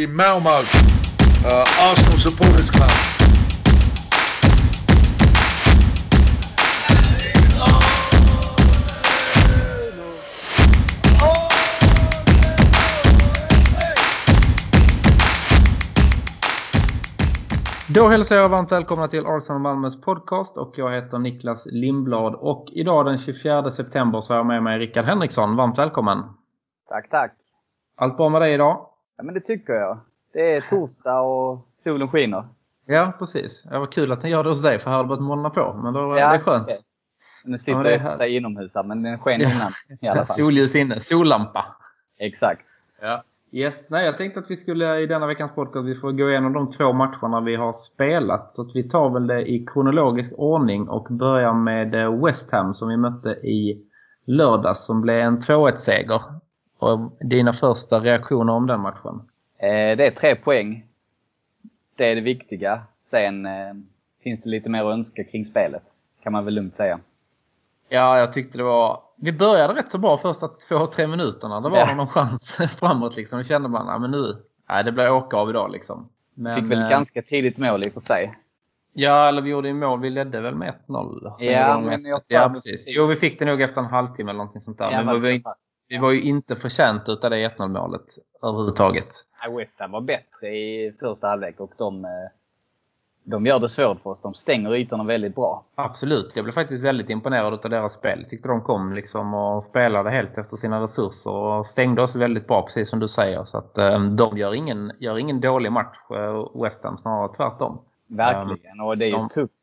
the Malmo uh, Arsenal Supporters Club. Då hälsar jag varmt välkomna till Arsenal Malmös podcast och jag heter Niklas Lindblad och idag den 24 september så har jag med mig Rickard Henriksson. Varmt välkommen! Tack, tack! Allt bra med dig idag? Ja, men det tycker jag. Det är torsdag och solen skiner. Ja, precis. Det var kul att den gör det hos dig för här har det börjat molna på. Men då, ja, det är skönt. Okay. Nu sitter Ja, det sig inomhus här, men den sken innan i alla fall. Solljus inne, sollampa. Exakt. Ja. Yes. Nej, jag tänkte att vi skulle i denna veckans podcast vi får gå igenom de två matcherna vi har spelat. Så att vi tar väl det i kronologisk ordning och börjar med eh, West Ham som vi mötte i lördags som blev en 2-1-seger. Och dina första reaktioner om den matchen? Eh, det är tre poäng. Det är det viktiga. Sen eh, finns det lite mer att önska kring spelet. Kan man väl lugnt säga. Ja, jag tyckte det var... Vi började rätt så bra första två, tre minuterna. Det var Ja. någon chans framåt liksom. Då kände man, men nu... Nej, det blir åka av idag liksom. Men, Fick väl eh, ganska tidigt mål i och för sig. Ja, eller vi gjorde ju mål. Vi ledde väl med 1-0. Sen Ja, men 1-1. jag Ja, precis. Jo, vi fick det nog efter en halvtimme eller någonting sånt där. Ja, men vi, var? Vi var ju inte förtjänt utav det 1-0 målet överhuvudtaget. West Ham var bättre i första halvlek och de, eh, de gör det svårt för oss. De stänger ytorna väldigt bra. Absolut. Jag blev faktiskt väldigt imponerad utav deras spel. Tyckte de kom liksom och spelade helt efter sina resurser och stängde oss väldigt bra, precis som du säger. Så att eh, de gör ingen, gör ingen dålig match, eh, West Ham, snarare tvärtom. Verkligen. Och det är ju de- tufft.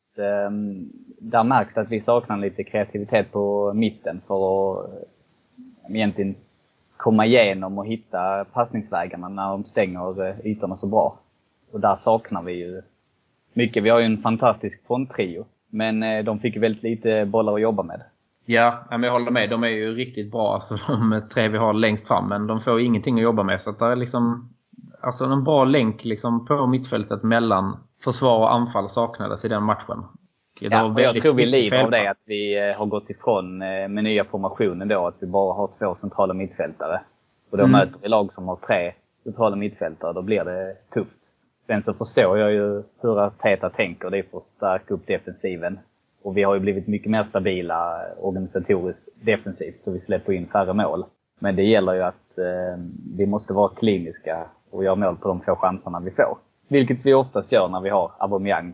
Där märks att vi saknar lite kreativitet på mitten för att egentligen komma igenom och hitta passningsvägarna när de stänger eh, ytorna så bra. Och där saknar vi ju mycket. Vi har ju en fantastisk fronttrio. Men eh, de fick väldigt lite bollar att jobba med. Ja, men jag håller med. De är ju riktigt bra, alltså, de tre vi har längst fram. Men de får ingenting att jobba med. Så att det är liksom alltså en bra länk liksom på mittfältet mellan försvar och anfall saknades i den matchen. Ja, och jag tror vi lider av det att vi eh, har gått ifrån eh, med nya formationen då. Att vi bara har två centrala mittfältare. Och då Mm. möter vi lag som har tre centrala mittfältare. Då blir det tufft. Sen så förstår jag ju hur Arteta tänker. Det är för att stärka upp defensiven. Och vi har ju blivit mycket mer stabila organisatoriskt defensivt. Så vi släpper in färre mål. Men det gäller ju att eh, vi måste vara kliniska och göra mål på de få chanserna vi får. Vilket vi oftast gör när vi har Aubameyang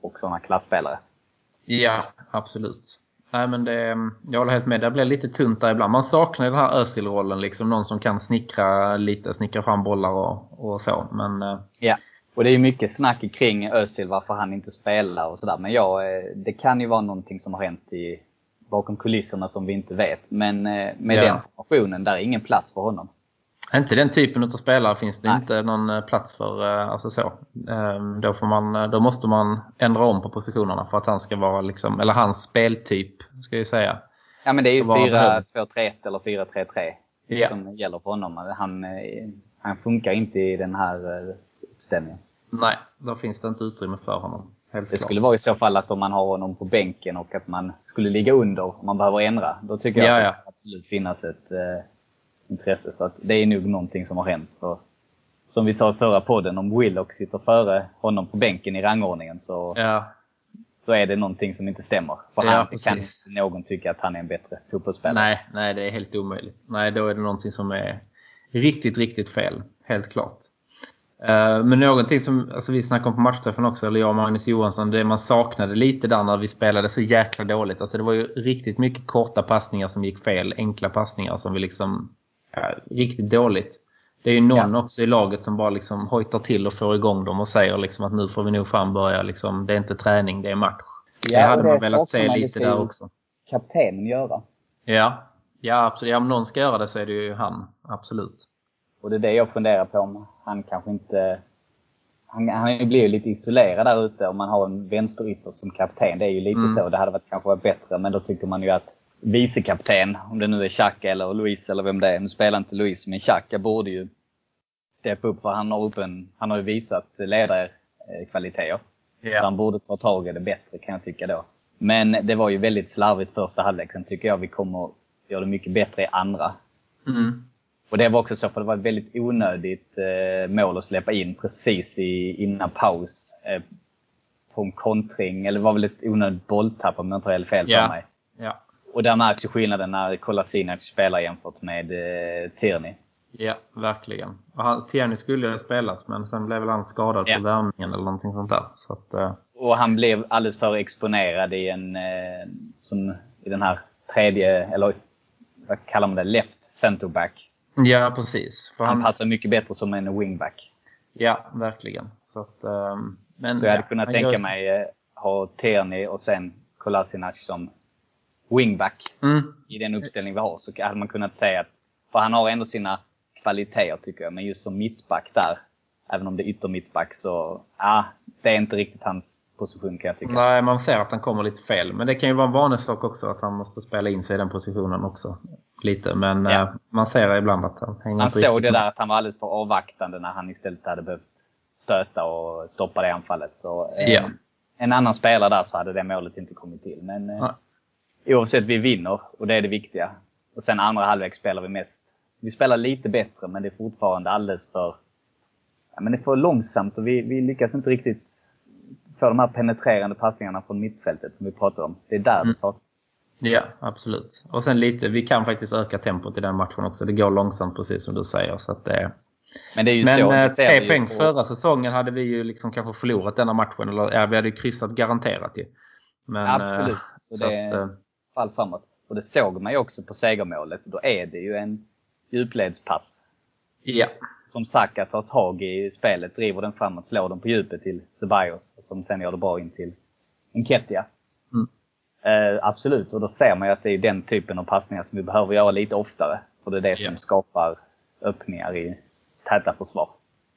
och sådana klassspelare. Ja, absolut. Nej, men det, jag håller helt med. Det blir lite tunt där ibland. Man saknar den här Özil-rollen. Liksom, någon som kan snickra lite, snickra fram bollar och, och så. Men eh, Ja. Och det är ju mycket snack kring Özil, varför han inte spelar och sådär. Men ja, eh, det kan ju vara någonting som har hänt i, bakom kulisserna som vi inte vet. Men eh, med Ja. den formationen, där är ingen plats för honom. Inte den typen av spelare finns det Nej. inte någon eh, plats för. eh, Alltså så. Ehm, Då, får man, eh, då måste man ändra om på positionerna för att han ska vara liksom, eller hans speltyp ska jag säga. Ja men det är ju Ska vara behövd. 4-2-3-1 eller 4-3-3 Ja. som gäller för honom. Han, han funkar inte i den här uppställningen. Nej, då finns det inte utrymme för honom. Det klart. skulle vara i så fall att om man har honom på bänken och att man skulle ligga under och man behöver ändra. Då tycker jag Ja, att det ja. absolut finnas ett intresse. Så att det är nog någonting som har hänt. För, som vi sa i förra podden, om Willock sitter före honom på bänken i rangordningen så, Ja, så är det någonting som inte stämmer. För Ja, han, kan inte någon tycka att han är en bättre fotbollsspelare. nej, nej, det är helt omöjligt. Nej, då är det någonting som är riktigt, riktigt fel. Helt klart. Eh, Men någonting som alltså vi snackade om på matchträffen också, eller jag och Magnus Johansson, det man saknade lite där när vi spelade så jäkla dåligt. Alltså det var ju riktigt mycket korta passningar som gick fel, enkla passningar som vi liksom, ja, riktigt dåligt. Det är ju någon också i laget som bara liksom hojtar till och får igång dem och säger liksom att nu får vi nog fan börja liksom, det är inte träning, det är match. det Ja, hade och man det velat se. Det lite där också. Kaptenen göra. Ja, ja absolut. Ja, om någon ska göra det så är det ju han. Absolut. Och det är det jag funderar på om han kanske inte... Han, han blir ju lite isolerad där ute om man har en vänsterytter som kapten. Det är ju lite Mm. så. Det hade varit, kanske varit bättre. Men då tycker man ju att vicekapten, om det nu är Xhaka eller Luis eller vem det är. Nu spelar inte Luis, men Xhaka borde ju steppa upp för han har, upp en, han har ju visat ledarkvaliteter. Så han borde ta tag i det bättre kan jag tycka då. Men det var ju väldigt slarvigt första halvlek. Sen tycker jag vi kommer göra det mycket bättre i andra. Mm. Och det var också så, för det var ett väldigt onödigt eh, mål att släppa in precis i, innan paus. Eh, på en kontring, eller det var väl ett onödigt bolltapp om jag inte har helt fel Ja. för mig. Och där märks ju skillnaden när Kolasinac spelar jämfört med eh, Tierney. ja verkligen. Och han, Tierney skulle ju ha spelat men sen blev väl han skadad Ja. på värmningen eller någonting sånt där. Så att, eh, Och han blev alldeles för exponerad i en, eh, som i den här tredje, eller vad kallar man det, left center back. ja, precis. Han han, passar mycket bättre som en wingback. ja, verkligen. Så, att, ehm, men, Så jag hade ja, kunnat tänka gör- mig eh, ha Tierney och sen Kolasinac som wingback Mm, i den uppställning vi har. Så hade man kunnat säga att, för han har ändå sina kvaliteter tycker jag, men just som mittback där, även om det är yttermittback så, ja, det är inte riktigt hans position kan jag tycka. Nej, man ser att han kommer lite fel. Men det kan ju vara en vanesak också att han måste spela in sig i den positionen också. Lite, men Ja. eh, man ser ibland att han hänger Han såg det där att han var alldeles för avvaktande när han istället hade behövt stöta och stoppa det anfallet. Så eh, Ja. en annan spelare där så hade det målet inte kommit till. Men eh. Oavsett, vi vinner och det är det viktiga. Och sen andra halvlek spelar vi mest. Vi spelar lite bättre men det är fortfarande alldeles för, ja, men det är för långsamt och vi, vi lyckas inte riktigt få de här penetrerande passningarna från mittfältet som vi pratade om. Det är där Mm. det saknas. Ja, absolut. Och sen lite, vi kan faktiskt öka tempot i den matchen också. Det går långsamt precis som du säger. Så att det, Men det är ju men så. eh, tre poäng på- förra säsongen hade vi ju liksom kanske förlorat denna matchen. Eller ja, vi hade ju kryssat garanterat ju. Men, eh, Absolut. Så så det att, eh, fall framåt. Och det såg man ju också på segermålet. Då är det ju en djupledspass. ja. Som Saka tar tag i spelet, driver den framåt, slår den på djupet till Ceballos. Som sen gör det bra in till Nketiah. Mm. Eh, absolut, och då ser man ju att det är den typen av passningar som vi behöver göra lite oftare. För det är det som Ja. skapar öppningar i täta försvar.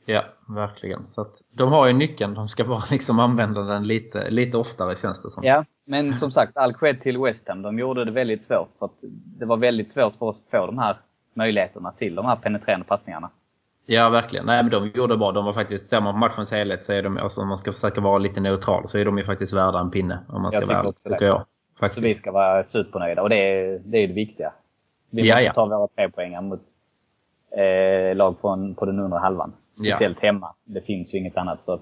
Ja, verkligen. Så de har ju nyckeln. De ska bara liksom använda den lite, lite oftare känns det som. Ja, men som sagt, all cred till West Ham. De gjorde det väldigt svårt. För att det var väldigt svårt för oss att få de här möjligheterna till de här penetrerande passningarna. Ja, verkligen. Nej, men de gjorde bra. De var faktiskt, ser man på matchens helhet så är de, alltså, om man ska försöka vara lite neutral, så är de ju faktiskt värda en pinne. Om man ska Jag tycker vara också det. tycker jag. Så Faktiskt. vi ska vara supernöjda och det är det, är det viktiga. Vi Ja, måste ja. ta våra tre poängar mot eh, lag från, på den undre halvan. Speciellt hemma. Det finns ju inget annat. Så att,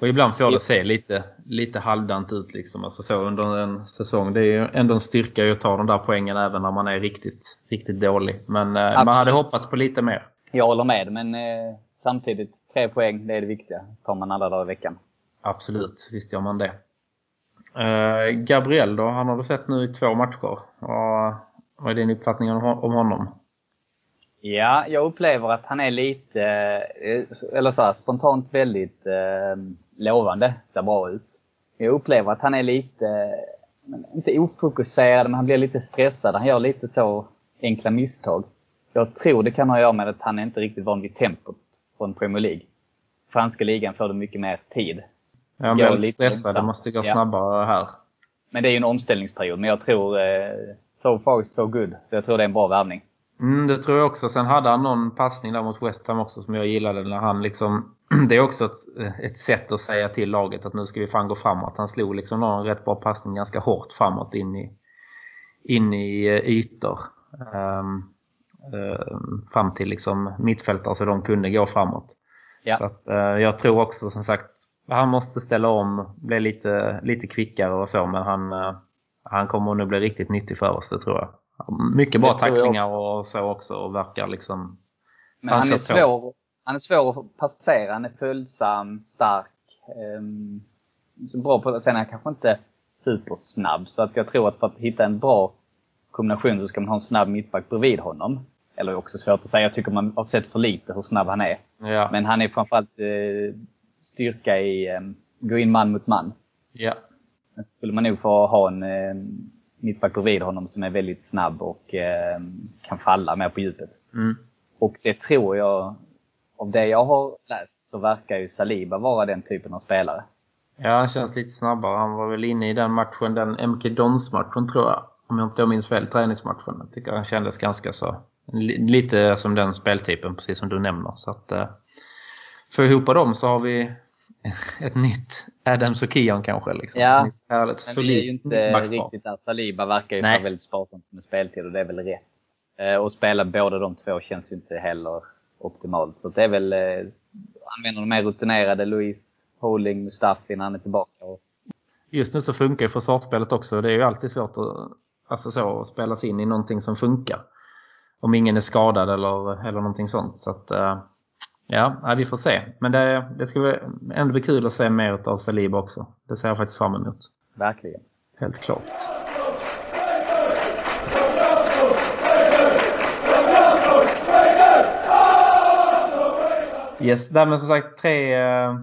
Och ibland får det se lite, lite halvdant ut liksom. Alltså så under en säsong. Det är ju ändå en styrka att ta de där poängen även när man är riktigt, riktigt dålig. Men eh, man Absolut. hade hoppats på lite mer. jag håller med, men eh, samtidigt, tre poäng, det är det viktiga. tar man alla dagar i veckan. Absolut, visst gör man det. Eh, Gabriel då, han har du sett nu i två matcher. Vad, vad är din uppfattning om honom? Ja, jag upplever att han är lite, eh, eller så här, spontant väldigt eh, lovande. Ser bra ut. Jag upplever att han är lite, inte ofokuserad, men han blir lite stressad. Han gör lite så enkla misstag. Jag tror det kan ha att göra med att han är inte riktigt van vid tempot från Premier League. Franska ligan får det mycket mer tid. Jag väldigt lite stressad, det måste gå Ja. snabbare här. Men det är ju en omställningsperiod. Men jag tror, eh, so far so good. Så jag tror det är en bra värvning. Mm, det tror jag också. Sen hade han någon passning där mot West Ham också som jag gillade. När han liksom, det är också ett, ett sätt att säga till laget att nu ska vi fan gå framåt. Han slog liksom någon rätt bra passning ganska hårt framåt in i, in i eh, ytor. Ehm, ehm, fram till liksom mittfältare så de kunde gå framåt. Ja. Så att, eh, jag tror också som sagt han måste ställa om, bli lite, lite kvickare och så men han, eh, han kommer nog bli riktigt nyttig för oss, det tror jag. Mycket bra tacklingar och så också och verkar liksom... Men Han är, svår, han är svår att passera. Han är följsam, stark. Um, så bra på Sen är han kanske inte supersnabb. Så att jag tror att för att hitta en bra kombination så ska man ha en snabb mittback bredvid honom. Eller också svårt att säga. Jag tycker man har sett för lite hur snabb han är. Ja, Men han är framförallt eh, styrka i um, gå in man mot man. ja, Men så skulle man nog få ha en eh, mittback bredvid honom som är väldigt snabb och eh, kan falla mer på djupet. mm, Och det tror jag, av det jag har läst, så verkar ju Saliba vara den typen av spelare. ja, han känns lite snabbare. Han var väl inne i den matchen, den MK Dons-matchen tror jag. Om jag inte minns fel, träningsmatchen. Jag tycker han kändes ganska så... li- Lite som den speltypen, precis som du nämner. Så att... Eh, för ihop dem så har vi ett nytt Adams och Kion kanske. Liksom. Ja, nytt härligt, Men vi är ju inte riktigt där. Saliba verkar ju vara väldigt sparsamt med speltid och det är väl rätt. Eh, och spela båda de två känns ju inte heller optimalt. Så det är väl, eh, använder de mer rutinerade, Louise Holding, Mustafi när han är tillbaka. Och... Just nu så funkar ju försvarsspelet också. Det är ju alltid svårt att, alltså så, att spela sig in i någonting som funkar. Om ingen är skadad eller, eller någonting sånt. Så att, eh, ja, vi får se. Men det, det ska ändå bli kul att se mer av Saliba också. Det ser jag faktiskt fram emot. Verkligen. Helt klart. Yes, därmed som sagt tre, eh,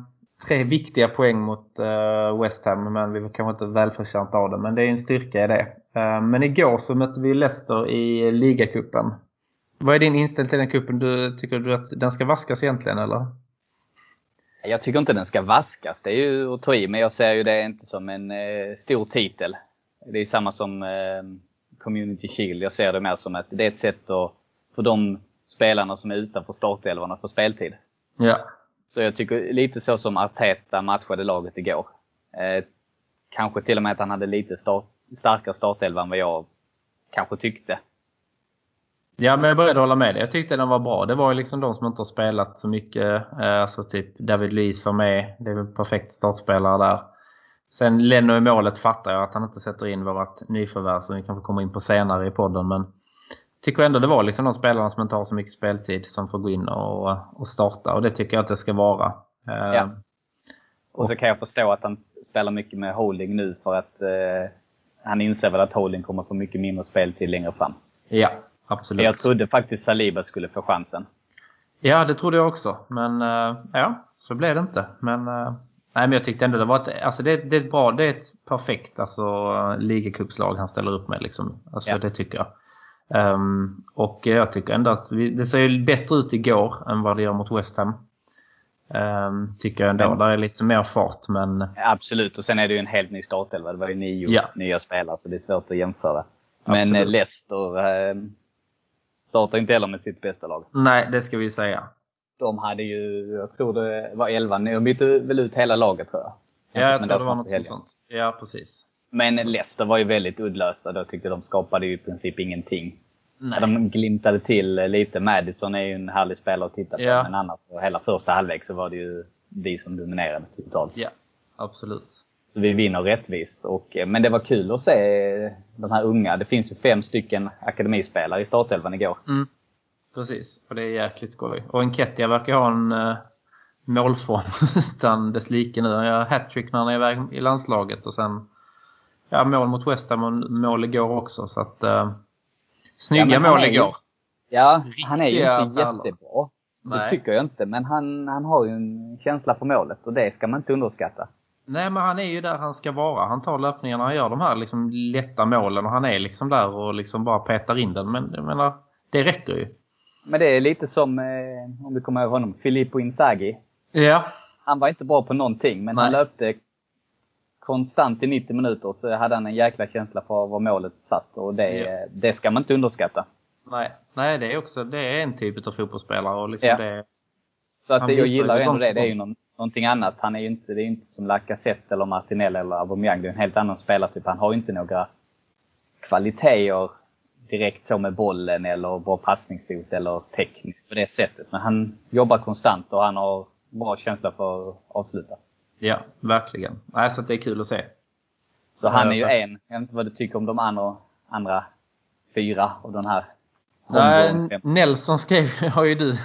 tre viktiga poäng mot uh, West Ham. Men vi var kanske inte välförtjänta av det. Men det är en styrka i det. Uh, men igår så mötte vi Leicester i ligacupen. Vad är din inställning till den kuppen? Du, tycker du att den ska vaskas egentligen eller? Jag tycker inte den ska vaskas. Det är ju att ta i. Men jag ser ju det inte som en eh, stor titel. Det är samma som eh, Community Shield. Jag ser det mer som att det är ett sätt att, för de spelarna som är utanför startelvorna att få speltid. Ja. Så jag tycker lite så som Arteta matchade laget igår. Eh, kanske till och med att han hade lite start, starkare startelva än vad jag kanske tyckte. Ja, men jag att hålla med dig. Jag tyckte den var bra. Det var ju liksom de som inte har spelat så mycket. Eh, alltså typ David Luiz var med. Det är väl perfekt startspelare där. Sen Leno i målet fattar jag att han inte sätter in vårt nyförvärv som vi kanske kommer in på senare i podden. Men tycker ändå det var liksom de spelarna som inte har så mycket speltid som får gå in och, och starta. Och det tycker jag att det ska vara. Eh, ja. Och så kan jag förstå att han spelar mycket med Holding nu för att eh, han inser väl att Holding kommer få mycket mindre speltid längre fram. Ja, absolut. Jag trodde faktiskt Saliba skulle få chansen. Ja, det trodde jag också. Men eh, ja, så blev det inte. Men, eh, nej, men jag tyckte ändå det var ett, alltså det, det är bra, det är ett perfekt alltså, ligacupslag han ställer upp med. Liksom. Alltså, ja. Det tycker jag. Um, och jag tycker ändå att vi, det ser ju bättre ut igår än vad det gör mot West Ham. Um, tycker jag ändå. Men, Där är lite mer fart men... Absolut och sen är det ju en helt ny startelva. Det var ju nio ja. nya spelare så det är svårt att jämföra. Men absolut. Eh, Leicester eh, startar inte heller med sitt bästa lag. Nej, det ska vi säga. De hade ju, jag tror det var 11, de bytte väl ut hela laget tror jag. Ja, jag tror det var något sånt. Ja, precis. Men Leicester var ju väldigt uddlösa. Jag tyckte de skapade ju i princip ingenting. Nej. De glimtade till lite. Madison är ju en härlig spelare att titta på. Ja. Men annars, hela första halvlek så var det ju vi som dominerade totalt. Ja, absolut. Så vi vinner rättvist. Och, men det var kul att se de här unga. Det finns ju fem stycken akademispelare i startelvan igår. Mm. Precis, och det är jäkligt skoj. Och Enketia verkar ha en uh, målform utan dess like nu. Han gör hattrick när han är iväg i landslaget och sen ja, mål mot West Ham och mål igår också. Så att, uh, snygga ja, mål igår. Ja, Riktiga han är ju inte jättebra. Nej. Det tycker jag inte. Men han, han har ju en känsla för målet och det ska man inte underskatta. Nej, men han är ju där han ska vara. Han tar löpningarna, han gör de här liksom lätta målen och han är liksom där och liksom bara petar in den. Men jag menar, det räcker ju. Men det är lite som, eh, om du kommer ihåg honom, Filippo Inzaghi. Ja. Han var inte bra på någonting, men Nej. han löpte konstant i 90 minuter så hade han en jäkla känsla för var målet satt och det, ja. det ska man inte underskatta. Nej, Nej det är också det är en typ av fotbollsspelare. Och liksom ja. det, så att det, jag gillar ju ändå det. Det är ju någon, någonting annat. Han är inte, det är inte som Lacazette eller Martinelli eller Aubameyang. Det är en helt annan spelartyp. Han har inte några kvaliteter direkt så med bollen eller bra passningsfot eller tekniskt på det sättet. Men han jobbar konstant och han har bra känsla för att avsluta. Ja, verkligen. Alltså det är kul att se. Så han är ju en. Jag vet inte vad du tycker om de andra, andra fyra och den här Nej, Nelson skrev, har ju du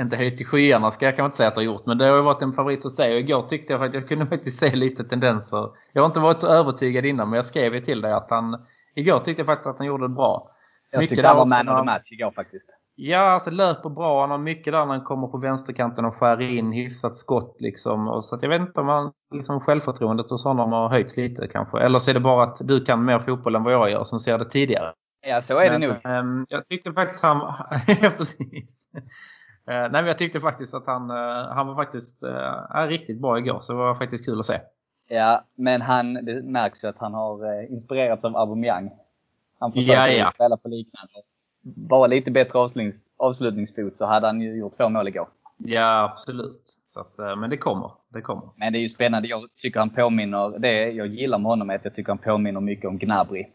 inte höjt till skyarna ska jag kanske inte säga att du har gjort. Men det har ju varit en favorit hos dig. Och igår tyckte jag att jag kunde faktiskt se lite tendenser. Jag har inte varit så övertygad innan men jag skrev ju till dig att han... Igår tyckte jag faktiskt att han gjorde det bra. Jag mycket tyckte han var man of the match igår faktiskt. Ja, alltså löper bra. Han har mycket där när han kommer på vänsterkanten och skär in hyfsat skott liksom. Och så att jag vet inte om han, liksom självförtroendet hos honom har höjts lite kanske. Eller så är det bara att du kan mer fotboll än vad jag gör som ser det tidigare. Ja, så är men, det nog. Ähm, jag tyckte faktiskt han... ja, precis. Uh, nej, men jag tyckte faktiskt att han, uh, han var faktiskt uh, riktigt bra igår. Så det var faktiskt kul att se. Ja, men han, det märks ju att han har inspirerats av Aubameyang. Han försöker ja, ja. spela på liknande. Bara lite bättre avslutnings, avslutningsfot så hade han ju gjort två mål igår. Ja, absolut. Så att, men det kommer. det kommer. Men det är ju spännande. Jag tycker han påminner, det jag gillar med honom är att jag tycker han påminner mycket om Gnabry.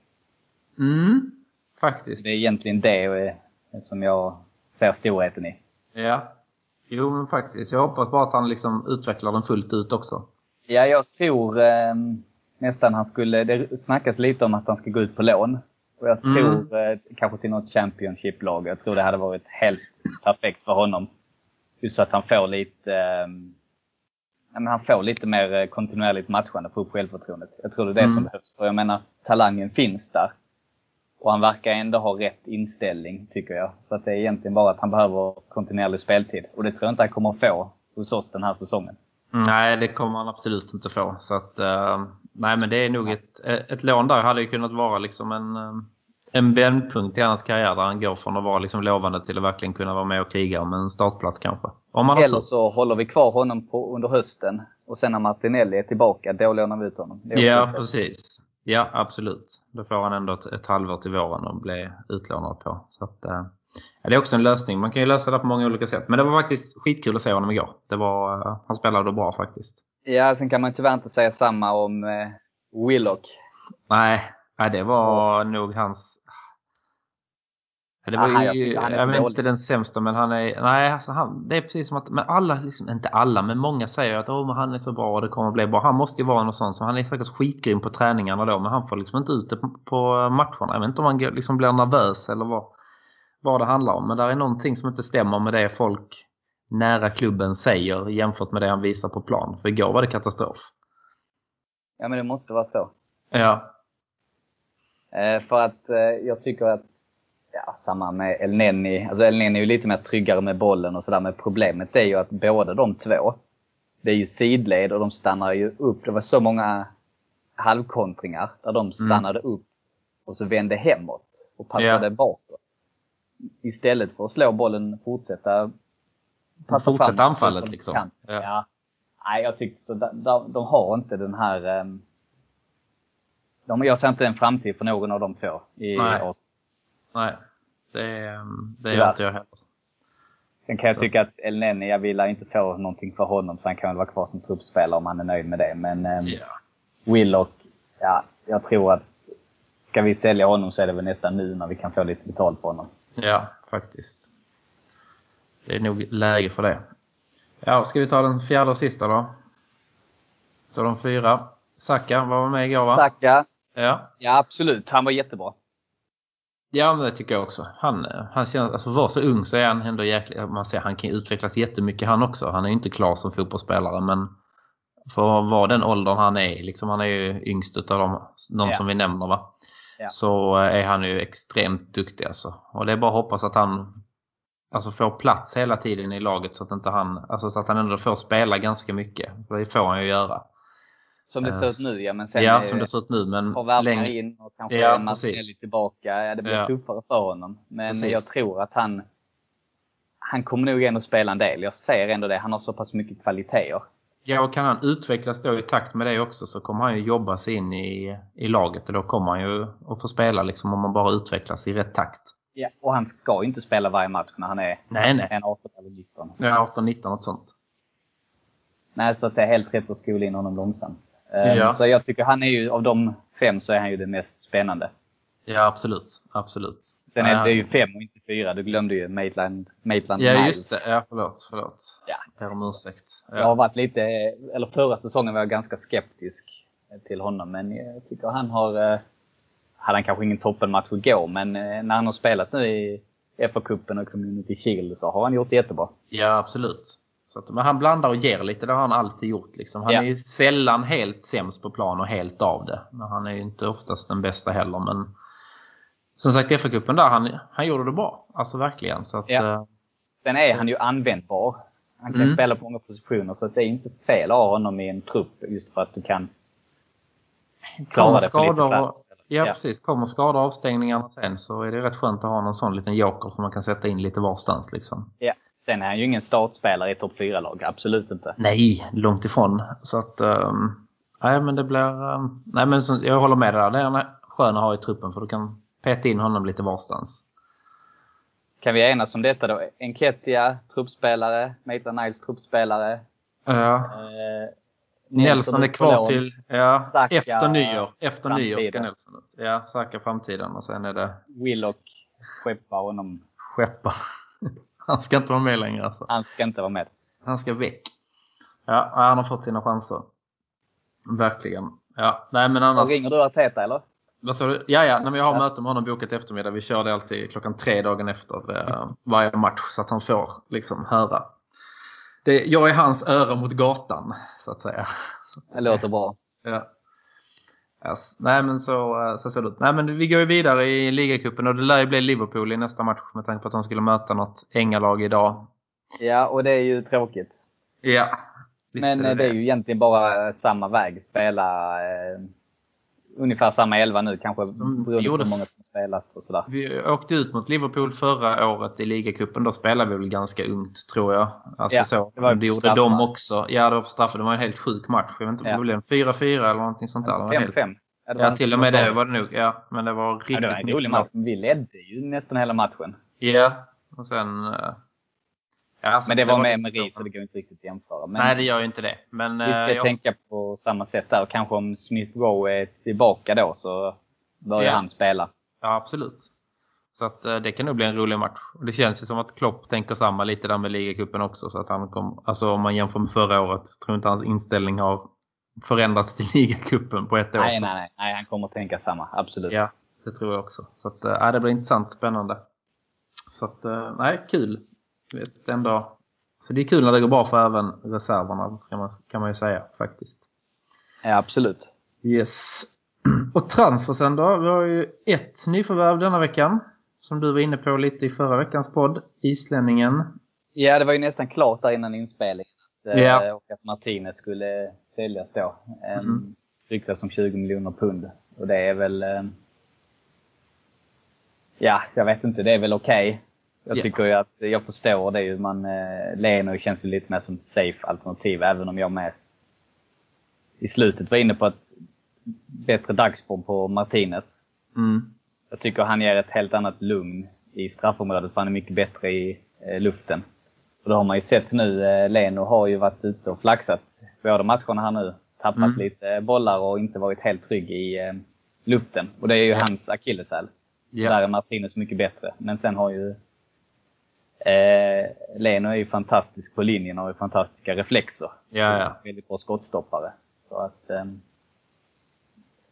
Mm. Faktiskt. Det är egentligen det som jag ser storheten i. Ja. Jo men faktiskt. Jag hoppas bara att han liksom utvecklar den fullt ut också. Ja, jag tror eh, nästan han skulle, det snackas lite om att han ska gå ut på lån. Och jag Mm. tror eh, kanske till något Championship-lag. Jag tror det hade varit helt perfekt för honom. Just så att han får lite, eh, men han får lite mer eh, kontinuerligt matchande för upp självförtroendet. Jag tror det är det Mm. som behövs. För jag menar, talangen finns där. Och han verkar ändå ha rätt inställning, tycker jag. Så att det är egentligen bara att han behöver kontinuerlig speltid. Och det tror jag inte han kommer att få hos oss den här säsongen. Nej, det kommer han absolut inte få. Så att, eh, nej, men det är nog ett, ett lån där hade ju kunnat vara liksom en, eh, en vändpunkt i hans karriär där han går från att vara liksom lovande till att verkligen kunna vara med och kriga om en startplats kanske. Om han Eller så håller vi kvar honom på, under hösten och sen när Martinelli är tillbaka, då lånar vi ut honom. Ja, precis. Ja, absolut. Då får han ändå ett, ett halvår till våren att bli utlånad på. Så att, eh, det är också en lösning. Man kan ju lösa det på många olika sätt. Men det var faktiskt skitkul att se honom igår. Det var, eh, han spelade bra faktiskt. Ja, sen kan man tyvärr inte säga samma om eh, Willock. Nej, nej det var nog hans... Det var Aha, ju, jag jag vet inte den sämsta men han är, nej alltså han, det är precis som att, men alla, liksom, inte alla men många säger att oh, han är så bra och det kommer att bli bra. Han måste ju vara något sånt så han är säkert skitgrym på träningarna då men han får liksom inte ut det på, matcherna. Jag vet inte om han liksom blir nervös eller vad, vad det handlar om men det är någonting som inte stämmer med det folk nära klubben säger jämfört med det han visar på plan. För igår var det katastrof. Ja, men det måste vara så. Ja, Eh, för att eh, jag tycker att, ja, samma med El Neni. Alltså El Neni är ju lite mer tryggare med bollen och sådär. Men problemet är ju att båda de två, det är ju sidled och de stannar ju upp. Det var så många halvkontringar där de stannade upp och så vände hemåt och passade Ja. bakåt. Istället för att slå bollen, fortsätta passa Fortsätta fram anfallet, liksom. kan. Ja. Ja. Nej, jag tyckte så. De, de, de har inte den här... ehm, De, jag ser inte en framtid för någon av de två i Nej. oss. Nej. Det, det Tyvärr. gör inte jag heller. Sen kan jag Så. tycka att El Neni, jag vill inte få någonting för honom så han kan väl vara kvar som truppspelare om han är nöjd med det. Men ehm, Ja. Willock, ja, jag tror att ska vi sälja honom så är det väl nästan nu när vi kan få lite betalt på honom. Ja, faktiskt. Det är nog läge för det. Ja, ska vi ta den fjärde och sista då? Då de fyra. Saka var med igår va? Saka, Ja. ja absolut. Han var jättebra. Ja, men det tycker jag också. Han, han känns, alltså var så ung så är han ändå jäkligt, man ser han kan utvecklas jättemycket han också. Han är ju inte klar som fotbollsspelare men för att vara den åldern han är, liksom han är ju yngst utav de, de Ja. som vi nämner va. Ja. Så eh, är han ju extremt duktig alltså. Och det är bara att hoppas att han alltså får plats hela tiden i laget så att inte han, alltså så att han ändå får spela ganska mycket. För det får han ju göra. Som det Eh, ser ut nu ja, men sen ja, är- som det ser ut nu men värvningar längre, in och kanske Ja, Martinelli tillbaka. Ja, det blir Ja. tuffare för honom. Men Precis. jag tror att han han kommer nog ändå spela en del. Jag ser ändå det. Han har så pass mycket kvaliteter. Ja, och kan han utvecklas då i takt med det också så kommer han ju jobba sig in i, i laget och då kommer han ju att få spela liksom om man bara utvecklas i rätt takt. Ja. Och han ska ju inte spela varje match när han är Nej, nej. en 18 eller 19. Ja, 18-19 något sånt. Nej, så att det är helt rätt att skola in honom långsamt. Ehm, Ja. Så jag tycker han är ju, av de fem så är han ju den mest spännande. Ja, absolut. Absolut. Sen är Ja, det ju fem och inte fyra. Du glömde ju Maitland, Maitland Ja, Niles. just det. Ja, förlåt. Förlåt. Ja. Jag ber om ursäkt. Jag har Ja. varit lite, eller förra säsongen var jag ganska skeptisk till honom. Men jag tycker han har, eh, hade han kanske ingen toppenmatch igår, men eh, när han har spelat nu i FA-cupen och Community Shield så har han gjort det jättebra. ja, absolut. Så att, men han blandar och ger lite. Det har han alltid gjort. Liksom. Han Ja. är ju sällan helt sämst på plan och helt av det. Men han är ju inte oftast den bästa heller. Men som sagt, FA-cupen där, han, han gjorde det bra. Alltså verkligen. Så att, Ja. eh, Sen är han ju användbar. Han kan Mm. spela på många positioner så att det är inte fel att ha honom i en trupp just för att du kan klara det på lite plats. ja, Ja. precis. Kommer och avstängningarna sen så är det rätt skönt att ha någon sån liten joker som man kan sätta in lite varstans. Liksom. Ja. Sen är han ju ingen startspelare i topp 4-lag. Absolut inte. Nej, långt ifrån. Så att, um, nej men det blir, um, nej men så, jag håller med dig där. Det är skön att ha i truppen för du kan peta in honom lite varstans. Kan vi enas om detta då? Enketia, truppspelare. Maitland Niles, truppspelare. Ja. Eh, Nelson är kvar till, ja, Saka, efter nyår. Efter nyår ska framtiden. Nelson ut. Ja, Saka framtiden och sen är det Willock skeppar honom skeppa. Han ska inte vara med längre alltså. Han ska inte vara med. Han ska väck. Ja, han har fått sina chanser. Verkligen. Ja, nej men annars... Och ringer du Arteta eller? Vad sa du? Ja, ja. Nej, men jag har ja. möte med honom bokat eftermiddag. Vi kör det alltid klockan tre dagen efter eh, varje match så att han får liksom höra. Det, jag är hans öra mot gatan, så att säga. Det låter bra. Ja. Yes. Nej men så, eh, så ser det ut. Nej men vi går ju vidare i ligacupen och det lär ju bli Liverpool i nästa match med tanke på att de skulle möta något ängalag idag. Ja och det är ju tråkigt. Ja. men det. det. är ju egentligen bara samma väg. Spela eh, ungefär samma elva nu kanske som beroende på hur många som spelat och sådär. Vi åkte ut mot Liverpool förra året i ligacupen. Då spelade vi väl ganska ungt tror jag. Alltså ja, så. Det, var det gjorde de också. Ja det var på straffar. Det var en helt sjuk match. Jag vet inte, ja. det blev 4-4 eller någonting sånt där. 5-5. Ja, till och med det var det nog. Ja, men det var riktigt ja, det var en rolig match. Vi ledde ju nästan hela matchen. Ja, och sen... Eh, ja, alltså, men det, det var med merit så det går inte riktigt att jämföra. Men Nej, det gör ju inte det. Men, vi ska äh, tänka på samma sätt där. Kanske om Smith Rowe är tillbaka då så börjar ja. han spela. Ja, absolut. Så att äh, det kan nog bli en rolig match. Och det känns ju som att Klopp tänker samma lite där med ligacupen också. Så att han kom, alltså om man jämför med förra året, tror inte hans inställning har förändrats till ligacupen på ett år. Nej, nej, nej, nej. Han kommer att tänka samma. Absolut. Ja, det tror jag också. Så att, äh, det blir intressant, spännande. Så att, nej, kul. Vet, ändå. Så det är kul när det går bra för även reserverna, kan man, kan man ju säga faktiskt. Ja, absolut. Yes. Och transfersen då? Vi har ju ett nyförvärv denna veckan. Som du var inne på lite i förra veckans podd. Islänningen. Ja, det var ju nästan klart där innan inspelningen. Ja. Och att Martinez skulle säljas då. Mm. Ryktas om 20 miljoner pund. Och det är väl... Ehm, ja, jag vet inte. Det är väl okej. Okay. Jag yeah. tycker ju att, jag förstår det ju. Man, eh, Leno känns ju lite mer som ett safe alternativ. Även om jag med i slutet var inne på att bättre dagsform på Martinez. Mm. Jag tycker han ger ett helt annat lugn i straffområdet. För han är mycket bättre i eh, luften. Och det har man ju sett nu. Eh, Leno har ju varit ute och flaxat båda matcherna här nu. Tappat mm. lite bollar och inte varit helt trygg i eh, luften. Och det är ju hans akilleshäl. Yeah. Där är Martinez mycket bättre. Men sen har ju eh, Leno är ju fantastisk på linjen och har fantastiska reflexer. Ja, ja. Väldigt bra skottstoppare. Så att eh,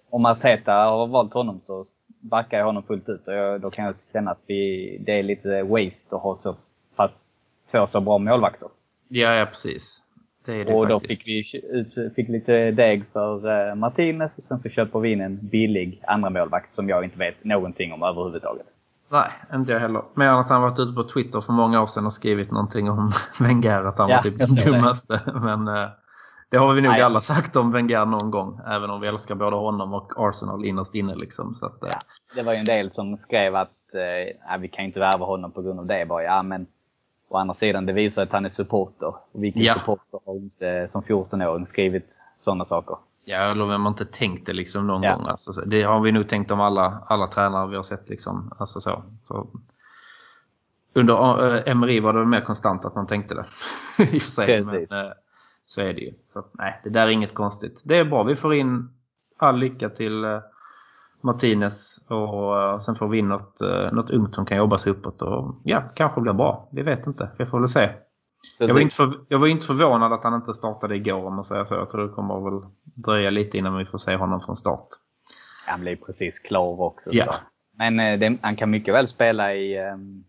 om Arteta har valt honom så backar jag honom fullt ut. Och jag, då kan jag känna att vi, det är lite waste att ha så pass två så bra målvakter. Ja, ja precis. Det är det och faktiskt. då fick vi ut, fick lite deg för uh, Martinez och sen så köper vi in en billig andra målvakt som jag inte vet någonting om överhuvudtaget. Nej, inte jag heller. Mer än att han varit ute på Twitter för många år sedan och skrivit någonting om Wenger, att han ja, var typ den dummaste. Men uh, det har vi nog Nej. alla sagt om Wenger någon gång. Även om vi älskar både honom och Arsenal innerst inne. Liksom, så att, uh, ja, det var ju en del som skrev att uh, vi kan inte värva honom på grund av det. Bara, ja, men Å andra sidan, det visar att han är supporter. Och vilken ja. supporter har inte som 14-åring skrivit sådana saker? Ja, eller vem har inte tänkt det liksom någon ja. gång. Alltså, det har vi nog tänkt om alla, alla tränare vi har sett. Liksom. Alltså, så. så. Under äh, Emery var det mer konstant att man tänkte det. I och sig. Men, äh, så är det ju. Så, nej, det där är inget konstigt. Det är bra. Vi får in all lycka till äh, Martinez och sen får vi in något, något ungt som kan jobba sig uppåt och ja, kanske blir bra. Vi vet inte. Vi får väl se. Jag var, inte för, jag var inte förvånad att han inte startade igår om man säger så. Jag tror det kommer väl dröja lite innan vi får se honom från start. Han blir precis klar också. Så. Men uh, det, han kan mycket väl spela i um,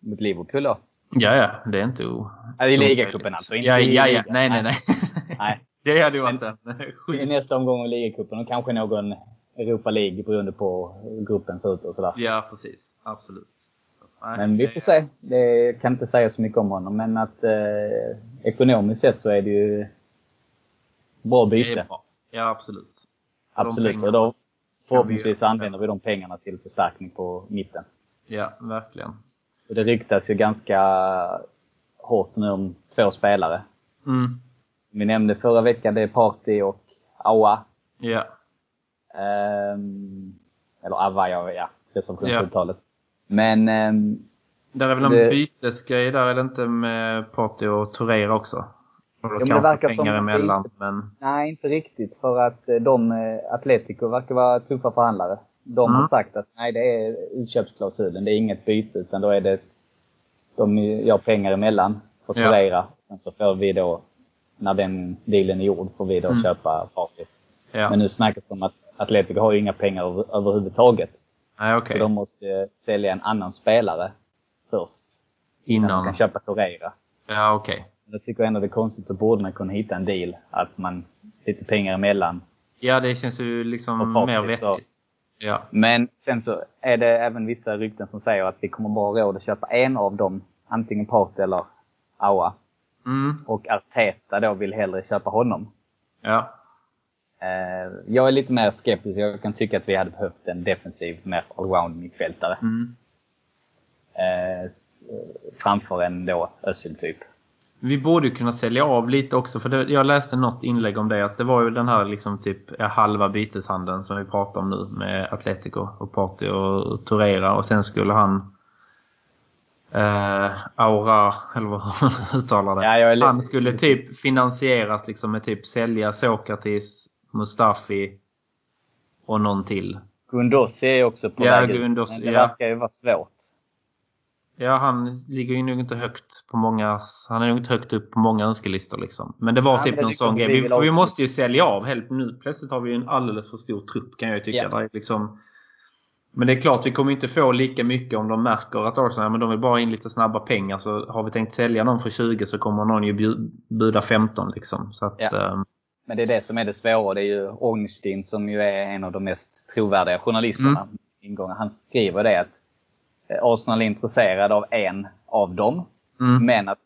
mot Liverpool då. Ja, ja. Det är inte o... I ligacupen alltså. Inte ja, ja, ja. Nej, nej, nej. nej. det hade ju inte. I nästa omgång i ligacupen och kanske någon Europa League beroende på hur gruppen ser ut och sådär. Ja, precis. Absolut. Men vi får se. Det kan inte säga så mycket om honom, men att eh, ekonomiskt sett så är det ju bra byte. Bra. Ja, absolut. Absolut. Och då förhoppningsvis använder vi de pengarna till förstärkning på mitten. Ja, verkligen. Och det ryktas ju ganska hårt nu om två spelare. Mm. Som vi nämnde förra veckan, det är Party och Aua. Ja. Um, eller Avaya, ja. Reservationsuttalet. Ja. Men... Um, där är väl en det, bytesgrej där, är det inte med Party och Torreira också? Och ja, det verkar som emellan, inte, men... Nej, inte riktigt. För att eh, de, eh, Atletico verkar vara tuffa förhandlare. De mm. har sagt att nej, det är utköpsklausulen. Det är inget byte, utan då är det de gör pengar emellan för Ja. Torreira. Sen så får vi då, när den dealen är gjord, får vi då Mm. köpa Partey. Ja. Men nu snackas det om att Atletico har ju inga pengar över, överhuvudtaget. Nej, okej. Så de måste sälja en annan spelare först. Innan de Innan. kan köpa Torreira. Ja, okej. Jag tycker ändå det är konstigt. Då borde man kunna hitta en deal. Att man, lite pengar emellan. Ja, det känns ju liksom mer vettigt. Ja. Men sen så är det även vissa rykten som säger att vi kommer bara råd att köpa en av dem. Antingen Partey eller Aua. Mm. Och Arteta då vill hellre köpa honom. Ja. Eh, jag är lite mer skeptisk. Jag kan tycka att vi hade behövt en defensiv, mer allround mittfältare. Mm. Eh, framför en då Özil typ. Vi borde kunna sälja av lite också för det, jag läste något inlägg om det att det var ju den här liksom typ halva byteshandeln som vi pratar om nu med Atletico och Partey och Torreira och sen skulle han eh, Aura, eller vad man uttalar det. Ja, han skulle typ finansieras liksom med typ sälja Sokratis, Mustafi och någon till. Gundossi är också på Ja, väg ut, Men det ja. verkar ju vara svårt. Ja, han ligger ju nog inte högt på många, han är nog inte högt upp på många önskelistor liksom. Men det var Ja, typ det någon sån vi grej. Vi, vi måste ju sälja av helt nu. Plötsligt har vi ju en alldeles för stor trupp kan jag ju tycka. Ja. Där är liksom, men det är klart, vi kommer inte få lika mycket om de märker att Arsenal men de vill bara in lite snabba pengar. Så har vi tänkt sälja någon för 20 så kommer någon ju buda 15 liksom. Så att, Ja. Men det är det som är det svåra. Det är ju Ornstein som ju är en av de mest trovärdiga journalisterna. Mm. Han skriver det att eh, Arsenal är intresserad av en av dem. mm, Men att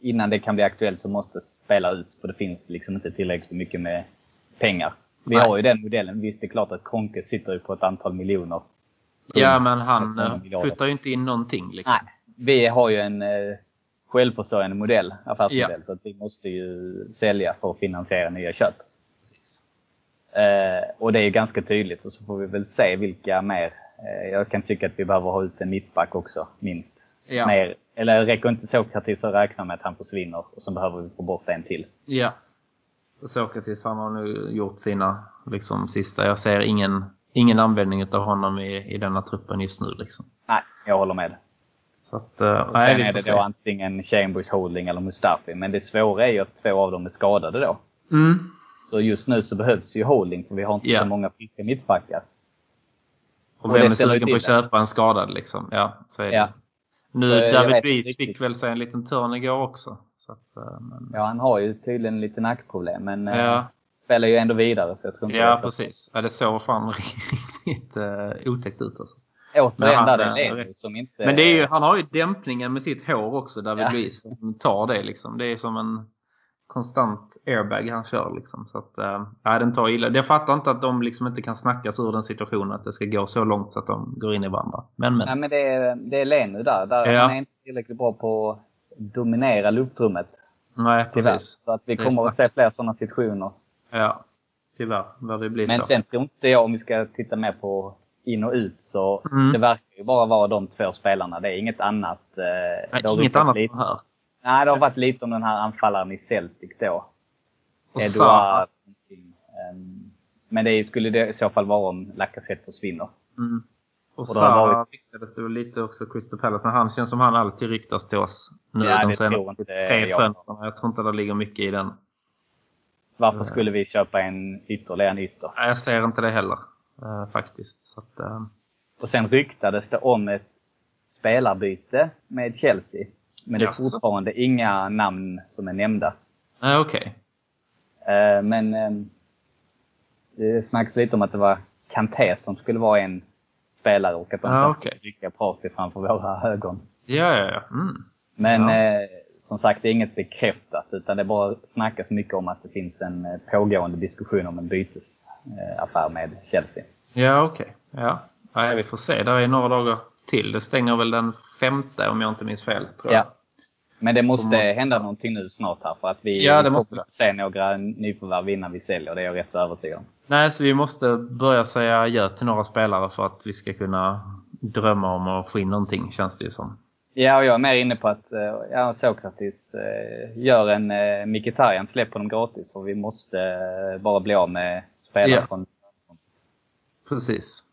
innan det kan bli aktuellt så måste spela ut. För det finns liksom inte tillräckligt mycket med pengar. Vi Nej. har ju den modellen. Visst, det är klart att Konke sitter ju på ett antal miljoner. ja, men han Ett par eh, puttar ju inte in någonting liksom. Nej, vi har ju en eh, självförsörjande modell, affärsmodell. Ja. Så att vi måste ju sälja för att finansiera nya köp. Eh, och det är ganska tydligt och så får vi väl se vilka mer. Eh, jag kan tycka att vi behöver ha ut en mittback också, minst. Ja. Mer, eller räcker inte Sokratis att räkna med att han försvinner och så behöver vi få bort en till. Ja. Sokratis han har nu gjort sina liksom, sista. Jag ser ingen, ingen användning av honom i, i denna truppen just nu. Liksom. Nej, jag håller med. Så att, eh, nej, sen är det se. då antingen Chambers Holding eller Mustafi. Men det svåra är ju att två av dem är skadade då. Mm. Så just nu så behövs ju Holding för vi har inte Ja. så många friska mittbackar. Och Och vem det är sugen på att det. köpa en skadad liksom? Ja, så är det. Ja. Nu, Så David inte fick väl sig en liten törn igår också. Så att, eh, men, Ja, han har ju tydligen lite nackproblem men eh, Ja. spelar ju ändå vidare så jag tror inte det ja precis. Ja, det såg fan riktigt uh, otäckt ut alltså. Återigen Men han, där det eh, är Leno rest- som inte... Men det är ju, han har ju dämpningen med sitt hår också, David Ja. Luiz. Som tar det liksom. Det är som en konstant airbag han kör liksom. Så att, äh, den tar illa. Jag fattar inte att de liksom inte kan snackas ur den situationen. Att det ska gå så långt så att de går in i varandra. Men men. Nej, men det är, det är Leno där. där Ja. Han är inte tillräckligt bra på att dominera luftrummet. Nej, Tyvärr. precis. Så att vi kommer att se fler sådana situationer. Ja, tyvärr. Det blir Men så. sen tror inte jag, om vi ska titta mer på in och ut, så Mm. det verkar ju bara vara de två spelarna. Det är inget annat. Eh, Nej, inget annat lite, här. Nej, det har varit lite om den här anfallaren i Celtic då. Eduard. Ehm, Men det skulle det i så fall vara om Lacazette försvinner. Mm. Och, Och varit- ryktades det lite också Crystal Palace. Men han känns som han alltid ryktas till oss. Nu Ja, de senaste tre fönstren. Jag tror inte det ligger mycket i den. Varför skulle vi köpa en ytterligare en ytter? Jag ser inte det heller. Eh, faktiskt. Så att, eh, Och sen ryktades det om ett spelarbyte med Chelsea. Men det är Jaså? fortfarande inga namn som är nämnda. nej, okej. Eh, Men eh, det snackas lite om att det var Kanté som skulle vara en spelare och att de sen okej. skulle rycka Party framför våra ögon. Ja, ja, ja. Mm. Men Ja. eh, som sagt, det är inget bekräftat utan det bara snackas mycket om att det finns en eh, pågående diskussion om en bytesaffär med Chelsea. Ja, okej. Ja. Nej, vi får se. Det är några dagar till. Det stänger väl den femte om jag inte minns fel. Tror jag. Ja. Men det måste Kommer- hända någonting nu snart här för att vi Ja, det måste se några nyförvärv innan vi säljer. Det är jag rätt så övertygad om. Nej, så vi måste börja säga ja till några spelare för att vi ska kunna drömma om att få in någonting, känns det ju som. Ja, och jag är mer inne på att eh, ja, Sokratis eh, gör en eh, Mkhitaryan, släpp honom gratis för vi måste bara bli av med spelare Ja. från... Precis.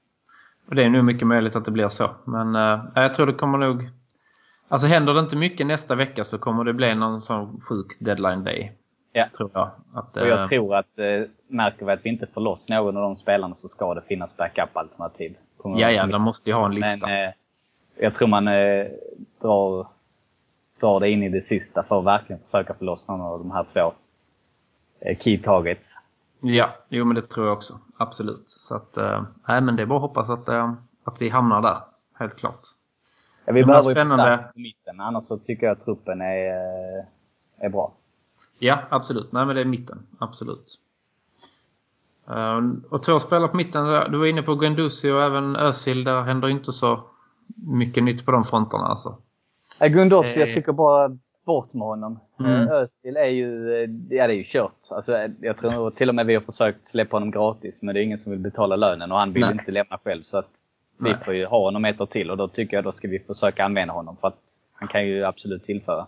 Och det är nog mycket möjligt att det blir så. Men eh, jag tror det kommer nog... Alltså händer det inte mycket nästa vecka så kommer det bli någon sån sjuk deadline day. Ja. Tror jag. Att, Och jag eh, tror att eh, märker vi att vi inte får loss någon av de spelarna så ska det finnas backup-alternativ. Ja, ja, de måste ju ha en lista. Men jag tror man eh, drar, drar det in i det sista för att verkligen försöka få loss någon av de här två eh, key targets. Ja, jo men det tror jag också. Absolut. Så att, eh, nej men det är bara att hoppas att, eh, att vi hamnar där. Helt klart. Ja, vi Det behöver ju spännande. förstärka på mitten, annars så tycker jag att truppen är, eh, är bra. Ja, absolut. Nej men det är mitten. Absolut. Eh, och två spelare på mitten. Du var inne på Guendouzi och även Özil. Där händer inte så mycket nytt på de fronterna alltså. Ja, Gundossi, Eh. jag tycker bara bort med honom. Mm. Eh, Özil är ju, eh, ja det är ju kört. Alltså, eh, jag tror nog till och med vi har försökt släppa honom gratis, men det är ingen som vill betala lönen och han vill Nej. inte lämna själv. Så att vi Nej. får ju ha honom ett år till och då tycker jag då ska vi försöka använda honom för att han kan ju absolut tillföra.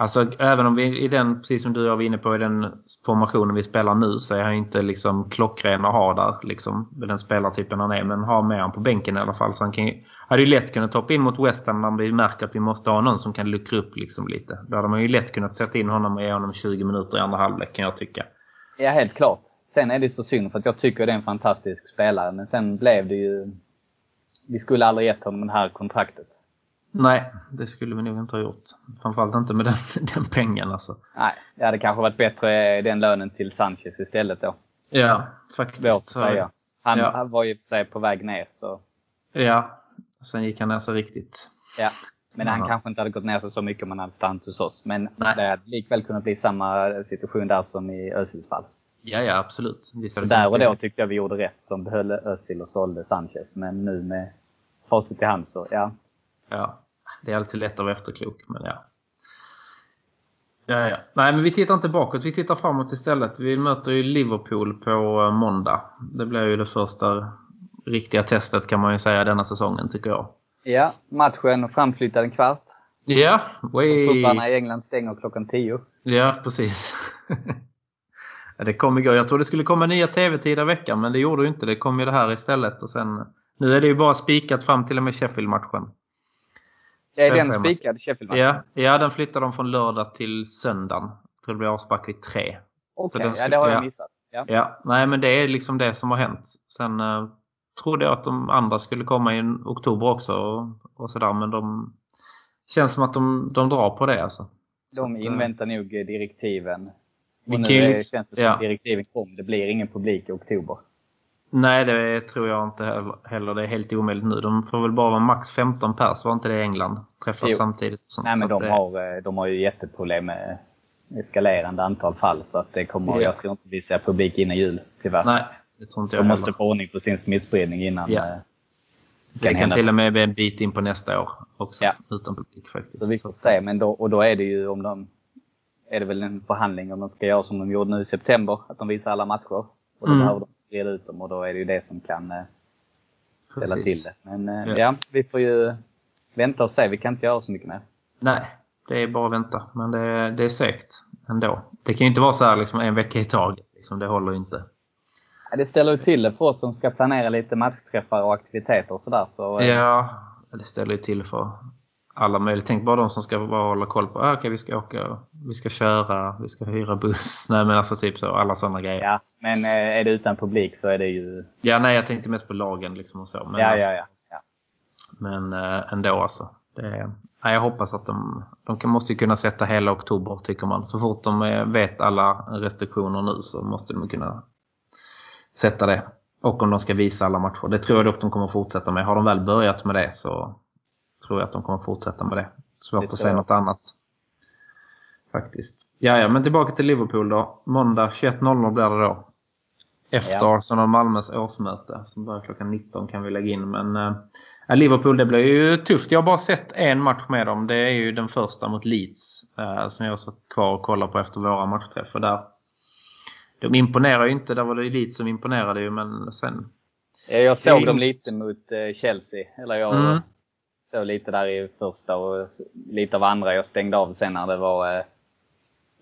Alltså även om vi i den, precis som du och jag var inne på, i den formationen vi spelar nu så är han inte liksom klockren att ha där. Liksom, med den spelartypen han är. Men ha med honom på bänken i alla fall. Så han kan ju, hade ju lätt kunnat hoppa in mot West Ham när vi märker att vi måste ha någon som kan luckra upp liksom lite. Då hade man ju lätt kunnat sätta in honom och ge honom 20 minuter i andra halvlek kan jag tycka. Ja, helt klart. Sen är det så synd för att jag tycker det är en fantastisk spelare, men sen blev det ju... Vi skulle aldrig gett honom det här kontraktet. Nej, det skulle vi nog inte ha gjort. Framförallt inte med den, den pengen alltså. Nej, det hade kanske varit bättre den lönen till Sanchez istället då. Ja, faktiskt. Svårt att säga. Han, Ja. var ju sig på väg ner så... Ja, sen gick han ner sig riktigt. Ja. Men han Aha. kanske inte hade gått ner sig så mycket om han hade stannat hos oss. Men Nej. det hade likväl kunnat bli samma situation där som i Özils fall. Ja, ja absolut. Där och då tyckte jag vi gjorde rätt som behöll Özil och sålde Sanchez. Men nu med facit i hand så, ja. Ja, det är alltid lätt att vara efterklok, men ja. Ja, ja. Nej, men vi tittar inte bakåt. Vi tittar framåt istället. Vi möter ju Liverpool på eh, måndag. Det blir ju det första riktiga testet kan man ju säga denna säsongen, tycker jag. Ja, matchen framflyttad en kvart. Ja, way. Pubarna i England stänger klockan 10. Ja, precis. det kom igår. Jag trodde det skulle komma nya tv-tider veckan, men det gjorde ju inte. Det kom ju det här istället. Och sen, nu är det ju bara spikat fram till och med Sheffield-matchen. Är den spikad, Sheffield? Ja, ja, den flyttar de från lördag till söndagen. Jag tror det blir avspark vid tre. Okej, den ja, det har ja. jag missat. Ja. Ja, nej men det är liksom det som har hänt. Sen eh, trodde jag att de andra skulle komma i oktober också och, och sådär. Men de känns som att de, de drar på det alltså. De att, inväntar nog eh, direktiven. Och nu liksom- känns det som ja. direktiven kom. Det blir ingen publik i oktober. Nej, det tror jag inte heller-. Det är helt omöjligt nu. De får väl bara vara max 15 pers, var inte det i England? Träffas Jo. samtidigt. sånt. Nej, men de det- har, eh, de har ju jätteproblem med eskalerande antal fall. Så att det kommer, Ja. jag tror inte vi ser publik innan jul, tyvärr. Nej, det tror inte jag de måste heller. få ordning på sin smittspridning innan. Ja. eh, Det kan hända. till och med bli en bit in på nästa år också. Ja. Utan publik faktiskt. Så vi får se. Men då, och då är det ju om de... Är det väl en förhandling om de ska göra som de gjorde nu i september. Att de visar alla matcher. Och då Mm. behöver de sprida ut dem och då är det ju det som kan eh, ställa Precis. till det. Men eh, Ja. ja. vi får ju vänta och se. Vi kan inte göra så mycket mer. Nej, det är bara att vänta. Men det, det är säkert ändå. Det kan ju inte vara så här liksom en vecka i taget. Liksom, det håller ju inte. Det ställer ju till det för oss som ska planera lite matchträffar och aktiviteter och sådär. Så, eh, Ja, det ställer ju till för alla möjliga. Tänk bara de som ska bara hålla koll på. Ah, Okej, vi ska åka, vi ska köra, vi ska hyra buss. Nej men alltså typ så. Alla sådana grejer. Ja, ja. Men eh, är det utan publik så är det ju... nej jag tänkte mest på lagen liksom och så. Men, ja, alltså, ja, ja, ja. men eh, ändå alltså. Det, nej, jag hoppas att de, de kan, måste ju kunna sätta hela oktober tycker man. Så fort de eh, vet alla restriktioner nu så måste de kunna sätta det. Och om de ska visa alla matcher. Det tror jag dock de kommer fortsätta med. Har de väl börjat med det så tror jag att de kommer fortsätta med det. Svårt Det att säga något annat. Faktiskt. Ja, ja, men tillbaka till Liverpool då. Måndag 21.00 blir det då. Efter Ja. Arsenal Malmös årsmöte som börjar klockan 19 kan vi lägga in. Men äh, Liverpool det blir ju tufft. Jag har bara sett en match med dem. Det är ju den första mot Leeds äh, som jag satt kvar och kollar på efter våra matchträffar. Där, de imponerar ju inte. Där var det Leeds som imponerade ju men sen... Ja, Jag såg dem lite mot eh, Chelsea. Eller jag Mm. Såg lite där i första och lite av andra. Jag stängde av sen när det var... Eh,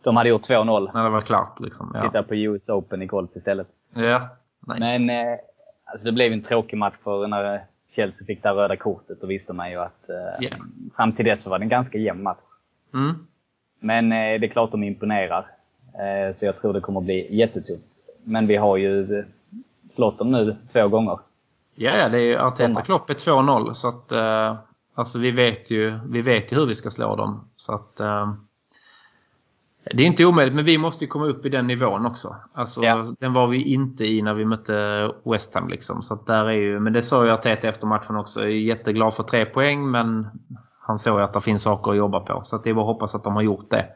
de hade gjort 2-0. När det var klart liksom. Ja, Titta på US Open i golf istället. ja nice. Men eh, alltså det blev en tråkig match för när Chelsea fick det röda kortet, då visste man ju att eh, Yeah. fram till dess så var det en ganska jämn match. Mm. Men eh, det är klart de imponerar. Eh, så jag tror det kommer bli jättetufft. Men vi har ju eh, slått dem nu två gånger. Ja, ja, det är ju Arteta Sommar. Klopp är 2-0 så att eh, alltså vi vet ju vi vet ju hur vi ska slå dem så att eh, det är inte omöjligt men vi måste ju komma upp i den nivån också. Alltså Ja. den var vi inte i när vi mötte West Ham liksom så där är ju men det sa ju Arteta efter matchen också. Jag är jätteglad för tre poäng men han såg ju att det finns saker att jobba på så det är bara att hoppas att de har gjort det.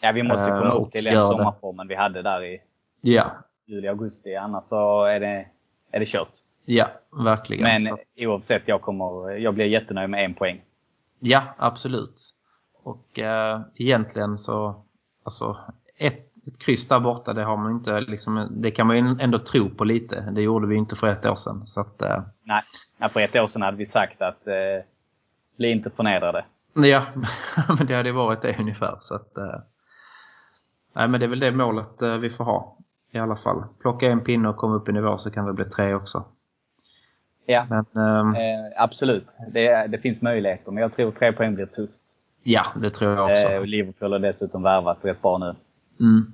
Ja, vi måste Eh, komma och upp till den sommarformen vi hade där i Ja, juli, augusti. Annars så är det, är det kört. Ja verkligen. Men Så oavsett, jag, kommer, jag blir jättenöjd med en poäng. Ja, absolut. Och eh, egentligen så, alltså ett, ett kryss där borta, det har man inte liksom, det kan man ju ändå tro på lite. Det gjorde vi inte för ett år sedan. Så att, eh, Nej, Nej, för ett år sedan hade vi sagt att eh, bli inte förnedrade. ja, men det hade varit det ungefär. Så att, eh, nej, men det är väl det målet eh, vi får ha i alla fall. Plocka en pinne och komma upp i nivå så kan det bli tre också. Ja, Men ehm, eh, absolut. Det, det finns möjligheter, men jag tror tre poäng blir tufft. ja, det tror jag också. Eh, Liverpool har dessutom värvat rätt bra nu. Mm.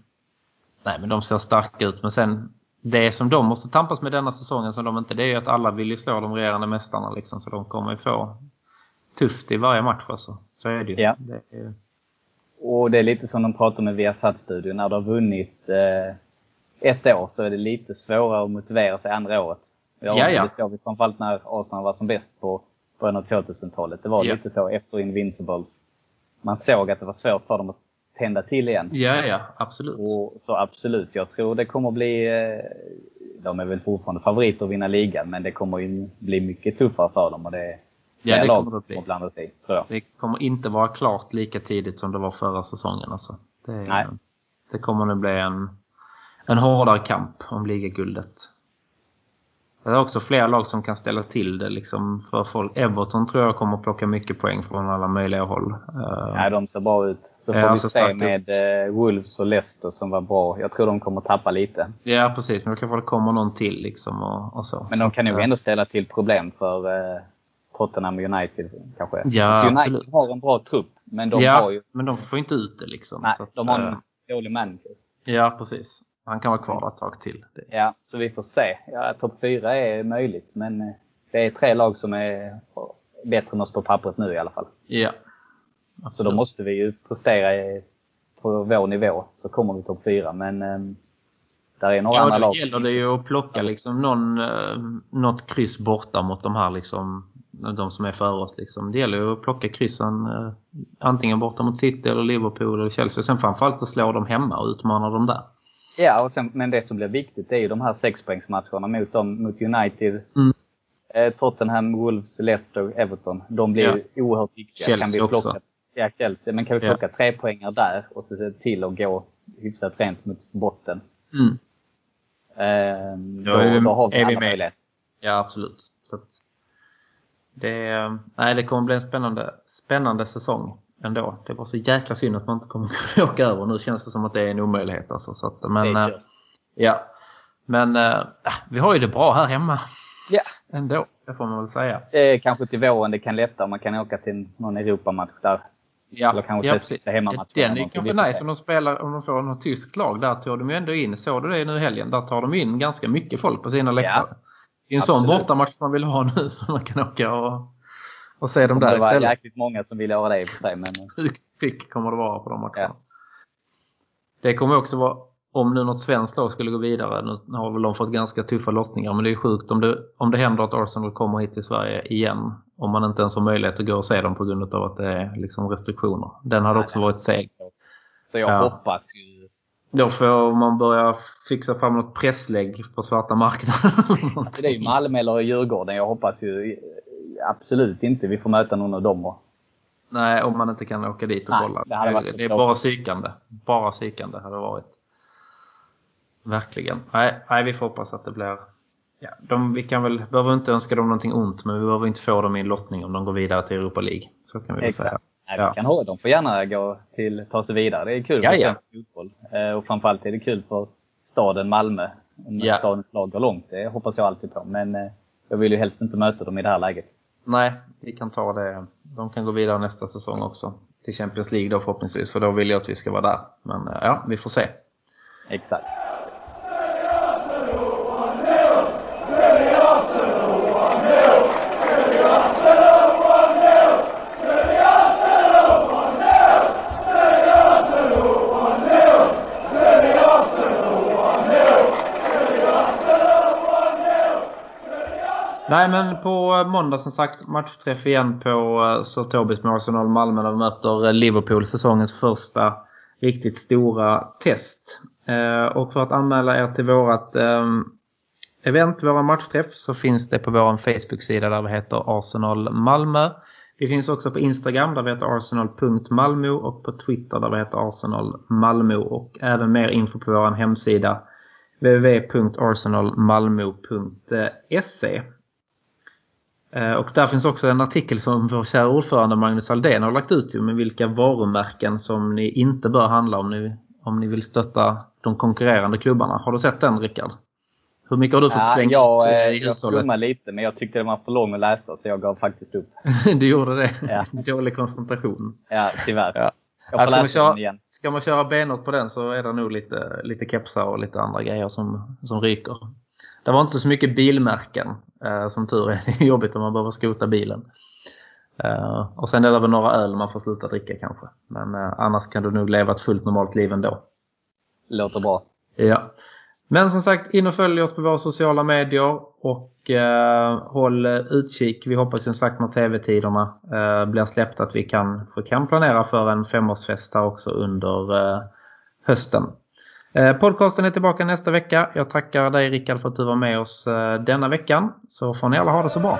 Nej, men de ser starka ut. Men sen, det som de måste tampas med denna säsongen som de inte, det är ju att alla vill ju slå de regerande mästarna liksom. Så de kommer ju få tufft i varje match alltså. Så är det ju. Ja. Det är, Och det är lite som de pratar med Viasat-studion. När du har vunnit eh, ett år så är det lite svårare att motivera sig andra året. Ja, Ja, ja. Det såg vi framförallt när Arsenal var som bäst på början av 2000-talet. Det var Ja. lite så efter Invincibles. Man såg att det var svårt för dem att tända till igen. ja, ja, absolut. Och så absolut, jag tror det kommer bli... Eh, de är väl fortfarande favoriter att vinna ligan, men det kommer ju bli mycket tuffare för dem. Och det är Ja, det lag kommer det att bli. kommer blanda sig tror jag. Det kommer inte vara klart lika tidigt som det var förra säsongen alltså. Det, är- Nej. det kommer nog bli en, en hårdare kamp om ligaguldet. Det är också flera lag som kan ställa till det liksom för folk. Everton tror jag kommer plocka mycket poäng från alla möjliga håll. Eh, Ja, de ser bra ut. Så får Ja, vi så se med ut. eh, Wolves och Leicester som var bra. Jag tror de kommer tappa lite. Ja, precis. Men det kanske det kommer någon till liksom och, och så. Men de kan nog ändå ställa till problem för eh, Tottenham United kanske. Ja, Så United absolut. har en bra trupp, men de ja, har ju... men de får inte ut det liksom. Nej, att, de har en dålig manager. Ja, precis. Han kan vara kvar där ett tag till. Ja, så vi får se. Ja, Topp 4 är möjligt, men eh, det är tre lag som är bättre än oss på pappret nu i alla fall. ja. Så Absolut. då måste vi ju prestera på vår nivå, så kommer vi topp 4. Men eh, där är några Ja, andra då lag. gäller det ju att plocka liksom någon, eh, något kryss borta mot de här liksom, de som är före oss. Liksom. Det gäller ju att plocka kryssen eh, antingen borta mot City eller Liverpool eller Chelsea. Sen framförallt att slå dem hemma och utmana dem där. Ja, och sen, men det som blir viktigt är ju de här sexpoängsmatcherna mot, dem, mot United, Mm. eh, Tottenham, Wolves, Leicester, Everton. De blir Ja. ju oerhört viktiga. Chelsea kan vi plocka, också. Ja, Chelsea. Men kan vi Ja. plocka tre poängar där och se till att gå hyfsat rent mot botten. Mm. Eh, Då då, är vi- då har vi är vi med. möjligheter. Ja, absolut. Så att det, nej, det kommer bli en spännande, spännande säsong ändå. Det var så jäkla synd att man inte kommer kunna åka över. Nu känns det som att det är en omöjlighet. Alltså, så att, men, det är eh, ja. men eh, vi har ju det bra här hemma Ja. ändå. Det får man väl säga. Eh, kanske till våren det kan lätta. Man kan åka till någon Europamatch där. Ja, Eller kanske ja, precis. hemmamatchen Den eller är kanske nice om de spelar, om de får något tyskt lag. Där tar de ju ändå in, såg du det nu i helgen? Där tar de in ganska mycket folk på sina läktare. Det är en sån absolut. bortamatch man vill ha nu så man kan åka och, och se dem Det där var istället. jäkligt många som ville göra det i och för sig. Men, Sjukt tryck kommer det vara på de matcherna. Ja. Det kommer också vara, om nu något svenskt lag skulle gå vidare, nu har väl de fått ganska tuffa lottningar, men det är sjukt om det, om det händer att Arsenal kommer hit till Sverige igen. Om man inte ens har möjlighet att gå och se dem på grund av att det är liksom restriktioner. Den hade Nej, också nej. varit seg. så jag Ja. hoppas ju Då får man börja fixa fram något presslägg på svarta marknaden. Alltså det är ju Malmö eller Djurgården. Jag hoppas ju absolut inte vi får möta någon av dem. Och, Nej, om man inte kan åka dit och Nej, kolla. det hade varit det är bara psykande. Bara psykande hade det varit. Verkligen. Nej, nej, vi får hoppas att det blir... Ja, de, vi kan väl, behöver inte önska dem någonting ont, men vi behöver inte få dem i en lottning om de går vidare till Europa League. Så kan vi väl säga. exakt. Nej, Ja. vi kan hålla, de får gärna gå till, ta sig vidare. Det är kul Ja, för svensk fotboll. Eh, och framförallt är det kul för staden Malmö. Om Ja. stadens lag går långt. Det hoppas jag alltid på. Men eh, jag vill ju helst inte möta dem i det här läget. Nej, vi kan ta det. De kan gå vidare nästa säsong också. Till Champions League då förhoppningsvis, för då vill jag att vi ska vara där. Men eh, ja, vi får se. Exakt. Men på eh, måndag som sagt matchträff igen på eh, Sir Tobis med Arsenal Malmö där vi möter eh, Liverpool säsongens första riktigt stora test. Och för att anmäla er till vårat event, våra matchträff, så finns det på vår Facebook-sida där vi heter Arsenal Malmö. Vi finns också på Instagram där vi heter arsenal.malmo och på Twitter där vi heter Arsenal Malmö och även mer info på vår hemsida www.arsenalmalmo.se och där finns också en artikel som vår kära ordförande Magnus Aldén har lagt ut med vilka varumärken som ni inte bör handla om ni, om ni vill stötta de konkurrerande klubbarna. Har du sett den Rickard? Hur mycket har du fått slänga ja, ut eh, i Jag skummade lite men jag tyckte den var för lång att läsa så jag gav faktiskt upp. du gjorde det? Ja. Dålig koncentration. Ja, tyvärr. Ja. Jag får ska, man köra, ska man köra benåt på den så är det nog lite, lite kepsar och lite andra grejer som, som ryker. Det var inte så mycket bilmärken eh, som tur är. Det är jobbigt om man behöver skota bilen. Eh, och sen är det väl några öl man får sluta dricka kanske. Men eh, annars kan du nog leva ett fullt normalt liv ändå. Låter bra. Ja. Men som sagt, in och följ oss på våra sociala medier och eh, håll utkik. Vi hoppas som sagt när tv-tiderna eh, blir släppta att vi kan, kan planera för en femårsfest här också under eh, hösten. Eh, podcasten är tillbaka nästa vecka. Jag tackar dig Rickard för att du var med oss eh, denna veckan. Så får ni alla ha det så bra.